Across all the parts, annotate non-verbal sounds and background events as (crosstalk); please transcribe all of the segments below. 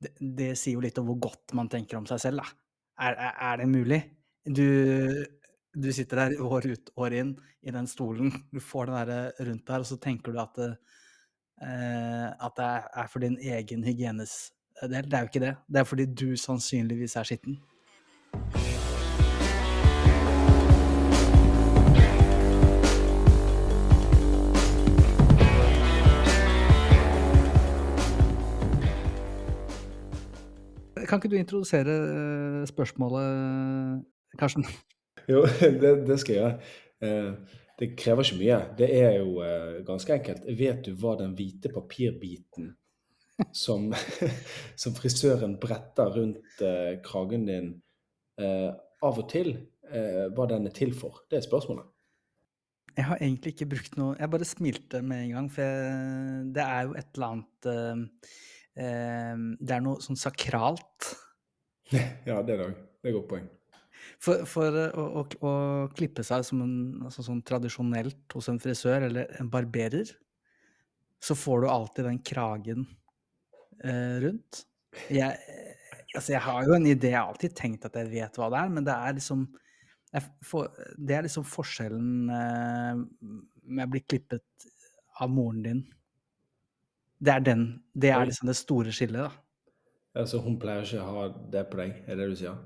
Det, det sier jo litt om hvor godt man tenker om seg selv, da. Er, er, det mulig? Du, du sitter der (laughs) år ut, år inn, i den stolen, du får den der rundt der, og så tenker du at det, eh, at det er, for din egen hygienes del. Det er jo ikke det. Det er fordi du sannsynligvis er skitten. Kan ikke du introdusere eh, spørsmålet, Karsten? Jo, (laughs) det, det skal jeg gjøre. Eh, det krever ikke mye. Det er jo eh, ganske enkelt. Vet du hva den hvite papirbiten som, (laughs) som frisøren bretter rundt kragen din av og til, hva den er til for? Det er spørsmålet. Jeg har egentlig ikke brukt noe Jeg bare smilte med en gang, for jeg, det er jo et eller annet det er noe sånn sakralt. (laughs) Ja, det er det òg. Det er godt poeng. For, for å, å, å, klippe seg som en, altså sånn tradisjonelt hos en frisør eller en barberer, så får du alltid den kragen eh, rundt. Jeg, altså jeg har jo en idé, jeg har alltid tenkt at jeg vet hva det er, men det er liksom får, Det er liksom forskjellen eh, med å bli klippet av moren din det er den. Det er liksom det store skillet, da. Altså, hun pleier ikke å ha det på deg, er det du sier?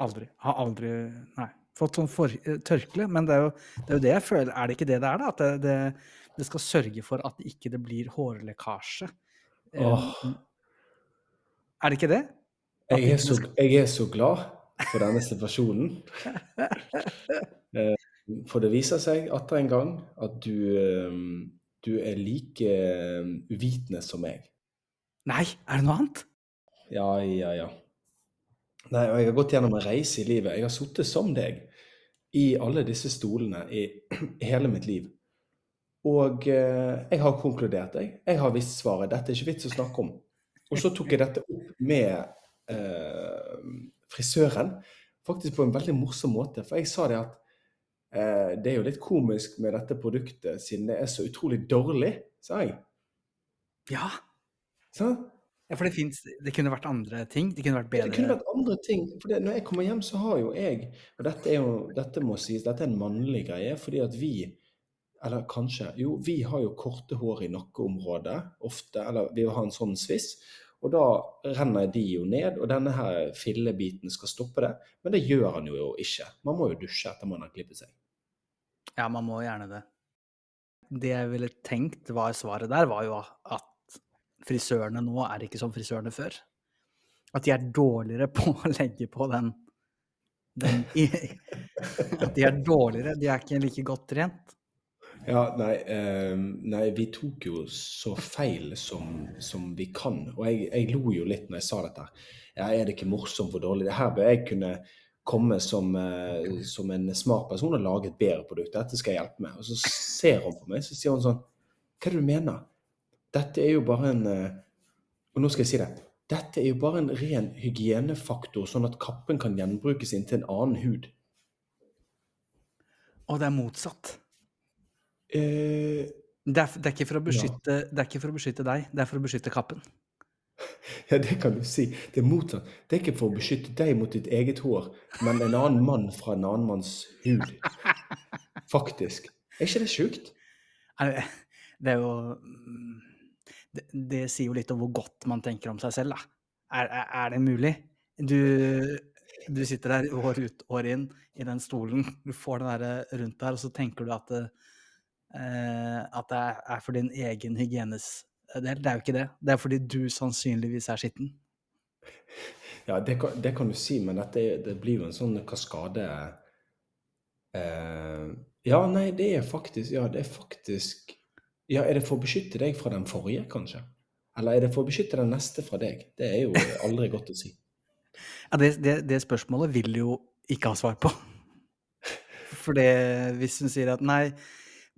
Aldri. Har aldri Nei. Fått sånn for, eh, tørkle. Men det er, jo, det er, jo, det jeg føler. Er det ikke det det er, da? At det, det, det skal sørge for at det ikke blir hårlekkasje. Oh. Er det ikke det? Jeg er, så, jeg er, så, glad for denne situasjonen. (laughs) Eh, for det viser seg atter en gang at du du er like eh, uvitende som meg. Nei, er det noe annet? Ja, ja, ja. Nei, og jeg har gått gjennom en reise i livet. Jeg har sittet som deg i alle disse stolene i (clears throat) hele mitt liv. Og eh, jeg har konkludert, jeg. Jeg har visst svaret. Dette er ikke vits å snakke om. Og så tok jeg dette opp med eh, frisøren, faktisk på en veldig morsom måte. For jeg sa det at det er jo litt komisk med dette produktet, siden det er så utrolig dårlig, sa jeg. Ja. Så? Ja, for det fins Det kunne vært andre ting? Det kunne vært bedre? Det kunne vært andre ting. For det, når jeg kommer hjem, så har jo jeg Og dette er jo Dette må sies, dette er en mannlig greie, fordi at vi Eller kanskje Jo, vi har jo korte hår i nakkeområdet ofte. Eller vi vil ha en sånn sviss. Og da renner de jo ned, og denne her fillebiten skal stoppe det. Men det gjør han jo ikke. Man må jo dusje etter man har klippet seg. Ja, man må gjerne det. Det jeg ville tenkt var svaret der, var jo at frisørene nå er ikke som frisørene før. At de er dårligere på å legge på den, den At de er dårligere, de er ikke like godt trent. Ja, nei, eh, nei, vi tok jo så feil som, som vi kan. Og jeg, jeg, lo jo litt når jeg sa dette. Ja, er det ikke morsomt hvor dårlig? Det her bør jeg kunne komme som, eh, som, en smart person og lage et bedre produkt. Dette skal jeg hjelpe med. Og så ser hun på meg så sier hun sånn Hva er det du mener? Dette er jo bare en eh, Og nå skal jeg si det. Dette er jo bare en ren hygienefaktor, sånn at kappen kan gjenbrukes inntil en annen hud. Og det er motsatt. Eh, det, er, det, er ikke for å beskytte, ja. det er ikke for å beskytte deg, det er for å beskytte kappen. Ja, det kan du si. Det er motsatt. Det er ikke for å beskytte deg mot ditt eget hår, men en annen mann fra en annen manns hud. Faktisk. Er ikke det sjukt? Det er jo det, det, sier jo litt om hvor godt man tenker om seg selv, da. Er, er, det mulig? Du, du, sitter der år ut, år inn, i den stolen, du får den der rundt der, og så tenker du at Eh, at det er for din egen hygienes Det er jo ikke det. Det er fordi du sannsynligvis er skitten. Ja, det kan, det kan du si, men dette, det blir jo en sånn kaskade eh, Ja, nei, det er faktisk Ja, det er faktisk Ja, er det for å beskytte deg fra den forrige, kanskje? Eller er det for å beskytte den neste fra deg? Det er jo aldri godt å si. (laughs) Ja, det, det, det spørsmålet vil du jo ikke ha svar på. (laughs) For hvis hun sier at nei,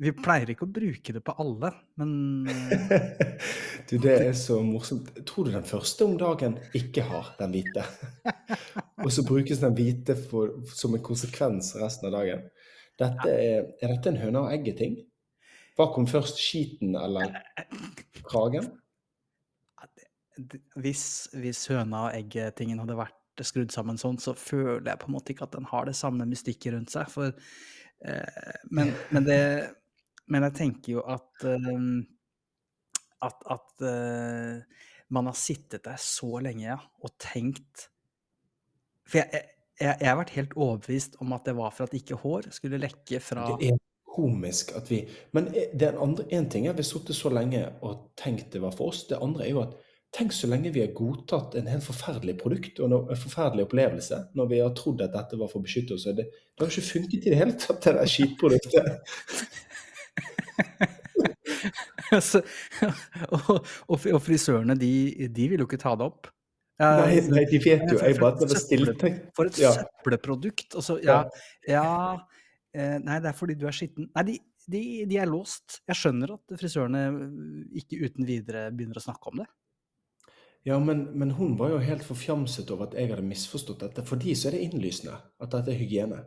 vi pleier ikke å bruke det på alle, men Du, det er så morsomt. Tror du den første om dagen ikke har den hvite? (laughs) og så brukes den hvite for, som en konsekvens resten av dagen. Dette er, er dette en høna og egget-ting? Hva kom først, skiten eller kragen? hvis, hvis høna og egget-tingen hadde vært skrudd sammen sånn, så føler jeg på en måte ikke at den har det samme mystikket rundt seg. For, eh, men, men, det, men jeg tenker jo at eh, at, at eh, man har sittet der så lenge ja, og tenkt For jeg, jeg, jeg, har vært helt overbevist om at det var for at ikke hår skulle lekke fra Det er komisk at vi Men det andre, en ting er at vi har sittet så lenge og tenkt det var for oss. Det andre er jo at tenk så lenge vi har godtatt en helt forferdelig produkt og en forferdelig opplevelse når vi har trodd at dette var for å beskytte oss. Det, det har ikke funket i det hele tatt, det der skitproduktet. (laughs) Så- og, og, frisørene, de, de vil jo ikke ta det opp. Nei, nei, de vet jo. Jeg bare var. For et Ja. søppelprodukt. Altså, ja, ja eh, Nei, det er fordi du er skitten. Nei, de, de, de er låst. Jeg skjønner at frisørene øh, ikke uten videre begynner å snakke om det. Ja, men, men hun var jo helt forfjamset over at jeg hadde misforstått dette. For de så er det innlysende at dette er hygiene.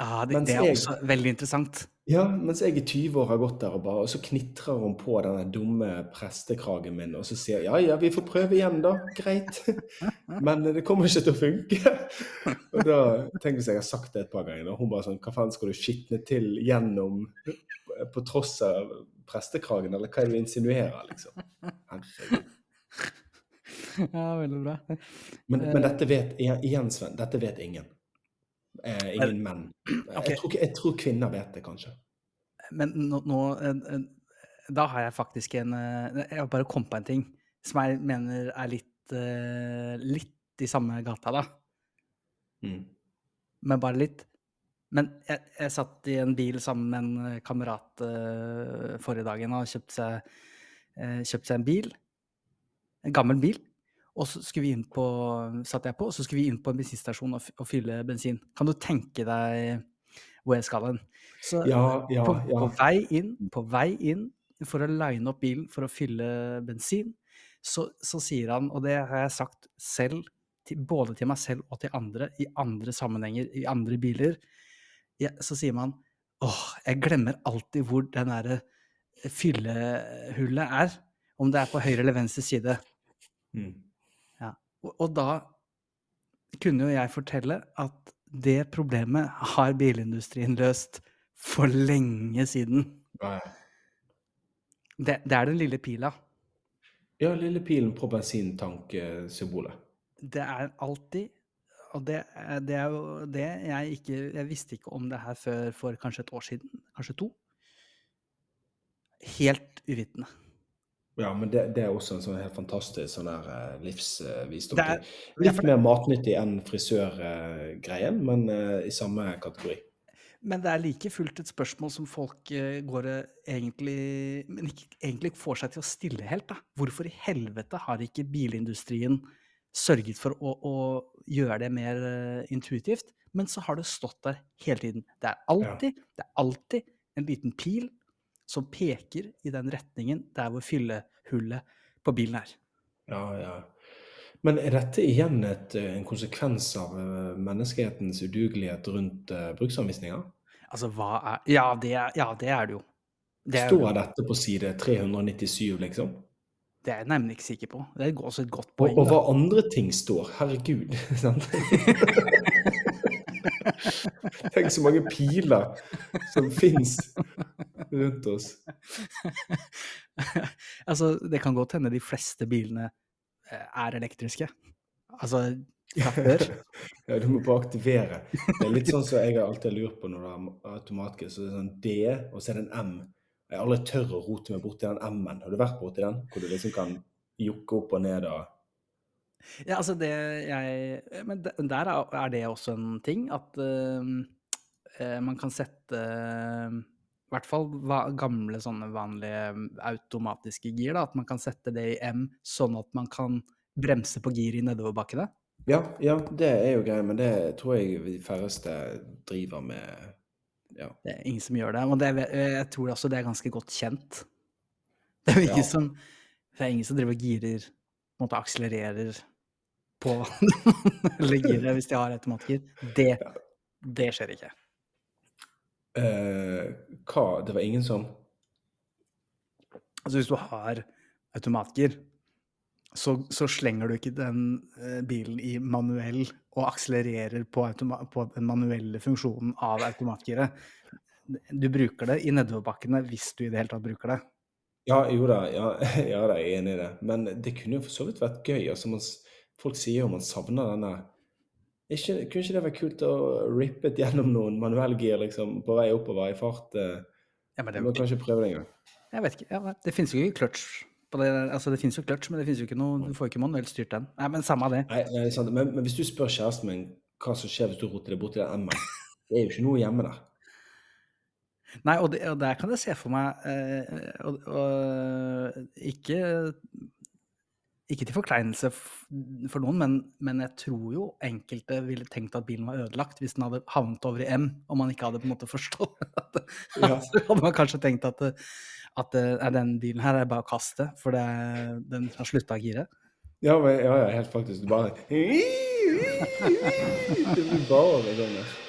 Ja, det, det er jeg- også veldig interessant. Ja, mens jeg i 20 år har gått der og bare Og så knitrer hun på denne dumme prestekragen min, og så sier ja ja, vi får prøve igjen, da. Greit. (laughs) Men det kommer ikke til å funke. (laughs) Og da Tenk hvis jeg har sagt det et par ganger, og hun bare sånn Hva faen skal du skitne til gjennom på tross av prestekragen, eller hva er det du insinuerer, liksom? Herregud. (laughs) Ja, veldig bra. Men, men dette vet igjen, Sven, dette vet ingen. Eh, ingen menn. (clears throat) Okay. Jeg, tror, jeg tror kvinner vet det, kanskje. Men nå, nå Da har jeg faktisk en eh, Jeg har bare kommet på en ting som jeg mener er litt, eh, litt i samme gata, da. Mm. Men bare litt. Men jeg, jeg satt i en bil sammen med en eh, kamerat uh, forrige dagen og kjøpte seg, uh, kjøpt seg en bil. En gammel bil. Og så skulle vi inn på, satt jeg på, og så skulle vi inn på en bensinstasjon og, og fylle bensin. Kan du tenke deg hvor jeg skal hen? Så Ja, ja, på, ja. på vei inn, på vei inn for å line opp bilen for å fylle bensin, så, så sier han, og det har jeg sagt selv, til, både til meg selv og til andre, i andre sammenhenger, i andre biler, ja, så sier man åh, jeg glemmer alltid hvor den derre fyllehullet er. Om det er på høyre eller venstre side. Mm. Og, og da kunne jo jeg fortelle at det problemet har bilindustrien løst for lenge siden. Det, det er den lille pila. ja, lille pilen på bensintanksymbolet. Det er alltid Og det, det er jo det jeg ikke Jeg visste ikke om det her før for kanskje et år siden. Kanskje to. Helt uvitende. Ja, men det, det er også en sånn helt fantastisk sånn der eh, livsvisdom. Er- Litt mer matnyttig enn frisørgreien, men eh, i samme kategori. Men det er like fullt et spørsmål som folk eh, går egentlig Men ikke egentlig får seg til å stille helt, da. Hvorfor i helvete har ikke bilindustrien sørget for å, å gjøre det mer intuitivt? Men så har det stått der hele tiden. Det er alltid, det er alltid en liten pil som peker i den retningen der hvor fyllehullet på bilen er. Ja, ja. Men er dette igjen et, eh, en konsekvens av eh, menneskehetens udugelighet rundt uh, bruksanvisninger? Altså, hva er Ja, det er, ja, det, er det jo. Det Står dette på side 397, liksom? det er jeg nemlig ikke sikker på. Det er også et godt Og, poeng. og da. hva andre ting står? Herregud. (laughs) sant? (laughs) Tenk så mange piler som fins rundt oss. (laughs) altså, det kan godt hende de fleste bilene eh, er elektriske. Altså fra (laughs) før. Ja, du må bare aktivere. Det er litt sånn som jeg har alltid lurt på når det er automatgitt. Så det er sånn D, og så er det en M. Jeg har aldri tør å rote meg borti den M-en. Har du vært borti den? Hvor du liksom kan jokke opp og ned og Ja, altså det jeg Men der er det også en ting at eh, man kan sette eh, i hvert fall gamle sånne vanlige mm, automatiske gir, da, at man kan sette det i M sånn at man kan bremse på gir i nedoverbakkene. Ja, ja, det er jo greit, men det tror jeg de færreste driver med. Ja. Det er ingen som gjør det. Og det, er- jeg tror også det er ganske godt kjent. (laughs) Det er jo ingen, Ja. som, det er ingen som driver og girer, på en måte akselererer på (laughs) eller girer hvis de har automatgir. Det, det skjer ikke. Eh, hva Det var ingen som Altså hvis du har automatgir, så, så slenger du ikke den eh, bilen i manuell og akselererer på, på den manuelle funksjonen av automatgiret. Du bruker det i nedoverbakkene hvis du i det hele tatt bruker det. Ja, jo da, ja, (laughs) ja da, jeg er enig i det. Men det kunne jo for så vidt vært gøy. altså man, Folk sier jo man savner denne ikke, Kunne ikke det vært kult å rippe gjennom noen manuellgir liksom, på vei oppover i fart? Eh? Ja, men det, må kanskje prøve det en gang. Jeg vet ikke. Ja, det finnes jo ikke clutch på det. Altså, det finnes jo clutch, men det finnes jo ikke noe, du får ikke manuelt styrt den. Nei, men samme det. Nei, nei sant. Men, men, hvis du spør kjæresten min hva som skjer hvis du roter deg borti den M-en, det er jo ikke noe hjemme der. Nei, og, det, og der kan jeg se for meg eh, og, og, ikke, ikke til forkleinelse for noen, men, men, jeg tror jo enkelte ville tenkt at bilen var ødelagt hvis den hadde havnet over i M, og man ikke hadde på en måte forstått (laughs) det. Ja. Så hadde man kanskje tenkt at at uh, den bilen her er bare å kaste, for det, den har slutta å gire. Ja, men, ja, ja, helt faktisk. Du bare (laughs) bare.